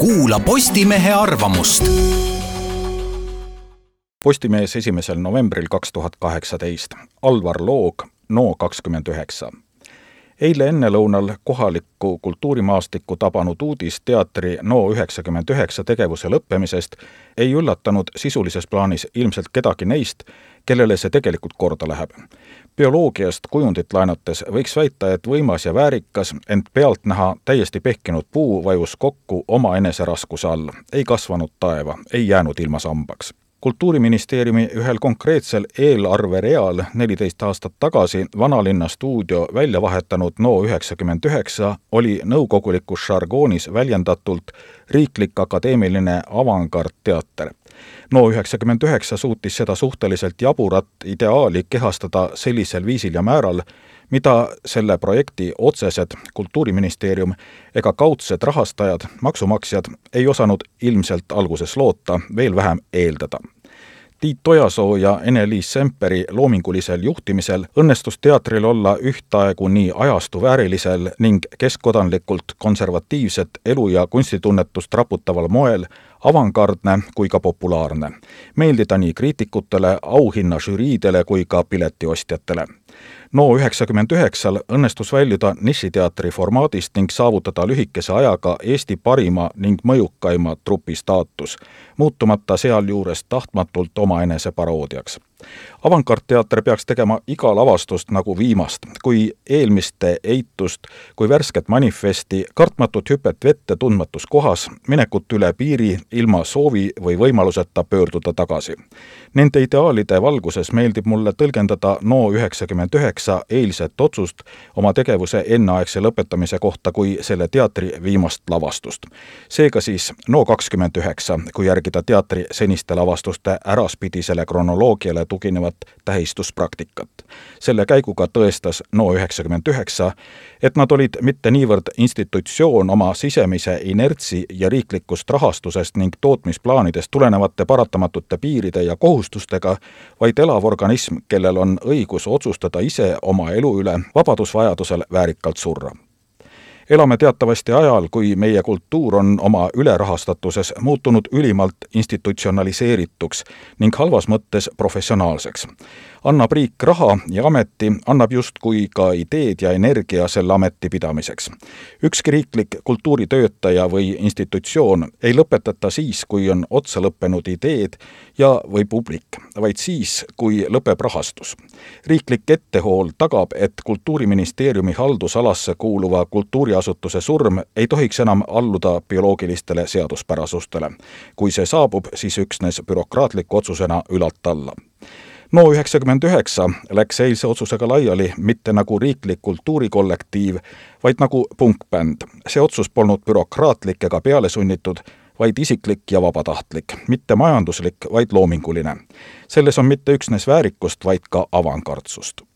kuula Postimehe arvamust. Postimees esimesel novembril kaks tuhat kaheksateist. Alvar Loog, NO kakskümmend üheksa. eile ennelõunal kohalikku kultuurimaastikku tabanud uudis teatri NO üheksakümmend üheksa tegevuse lõppemisest ei üllatanud sisulises plaanis ilmselt kedagi neist, kellele see tegelikult korda läheb. Bioloogiast kujundit laenates võiks väita, et võimas ja väärikas, ent pealtnäha täiesti pehkinud puu vajus kokku omaenese raskuse all, ei kasvanud taeva, ei jäänud ilma sambaks. Kultuuriministeeriumi ühel konkreetsel eelarvereal neliteist aastat tagasi vanalinna stuudio välja vahetanud NO üheksakümmend üheksa oli nõukogulikus žargoonis väljendatult riiklik akadeemiline avangardteater NO üheksakümmend üheksa suutis seda suhteliselt jaburat ideaali kehastada sellisel viisil ja määral, mida selle projekti otsesed Kultuuriministeerium ega kaudsed rahastajad, maksumaksjad, ei osanud ilmselt alguses loota, veel vähem eeldada Tiit Ojasoo ja Ene-Liis Semperi loomingulisel juhtimisel õnnestus teatril olla ühtaegu nii ajastu väärilisel ning keskkodanlikult konservatiivset elu- ja kunstitunnetust raputaval moel avangardne kui ka populaarne, meeldida nii kriitikutele, auhinnažüriidele kui ka piletiostjatele NO üheksakümmend üheksal õnnestus väljuda nišiteatri formaadist ning saavutada lühikese ajaga Eesti parima ning mõjukaima trupi staatus, muutumata sealjuures tahtmatult omaenese paroodiaks avangardteater peaks tegema iga lavastust nagu viimast, kui eelmiste eitust, kui värsket manifesti, kartmatut hüpet vette tundmatus kohas, minekut üle piiri ilma soovi või võimaluseta pöörduda tagasi. Nende ideaalide valguses meeldib mulle tõlgendada NO üheksakümmend üheksa eilset otsust oma tegevuse enneaegse lõpetamise kohta kui selle teatri viimast lavastust. seega siis NO kakskümmend üheksa, kui järgida teatri seniste lavastuste äraspidisele kronoloogiale tuginevat tähistuspraktikat. selle käiguga tõestas NO üheksakümmend üheksa, et nad olid mitte niivõrd institutsioon oma sisemise inertsi ja riiklikust rahastusest ning tootmisplaanidest tulenevate paratamatute piiride ja kohustustega, vaid elav organism, kellel on õigus otsustada ise oma elu üle, vabadusvajadusel väärikalt surra elame teatavasti ajal, kui meie kultuur on oma ülerahastatuses muutunud ülimalt institutsionaliseerituks ning halvas mõttes professionaalseks annab riik raha ja ameti, annab justkui ka ideed ja energia selle ameti pidamiseks. ükski riiklik kultuuritöötaja või institutsioon ei lõpetata siis, kui on otsa lõppenud ideed ja, või publik, vaid siis, kui lõpeb rahastus. riiklik ettehool tagab, et Kultuuriministeeriumi haldusalasse kuuluva kultuuriasutuse surm ei tohiks enam alluda bioloogilistele seaduspärasustele. kui see saabub, siis üksnes bürokraatliku otsusena ülalt alla NO üheksakümmend üheksa läks eilse otsusega laiali mitte nagu riiklik kultuurikollektiiv, vaid nagu punkbänd. see otsus polnud bürokraatlik ega pealesunnitud, vaid isiklik ja vabatahtlik, mitte majanduslik, vaid loominguline. selles on mitte üksnes väärikust, vaid ka avangardsust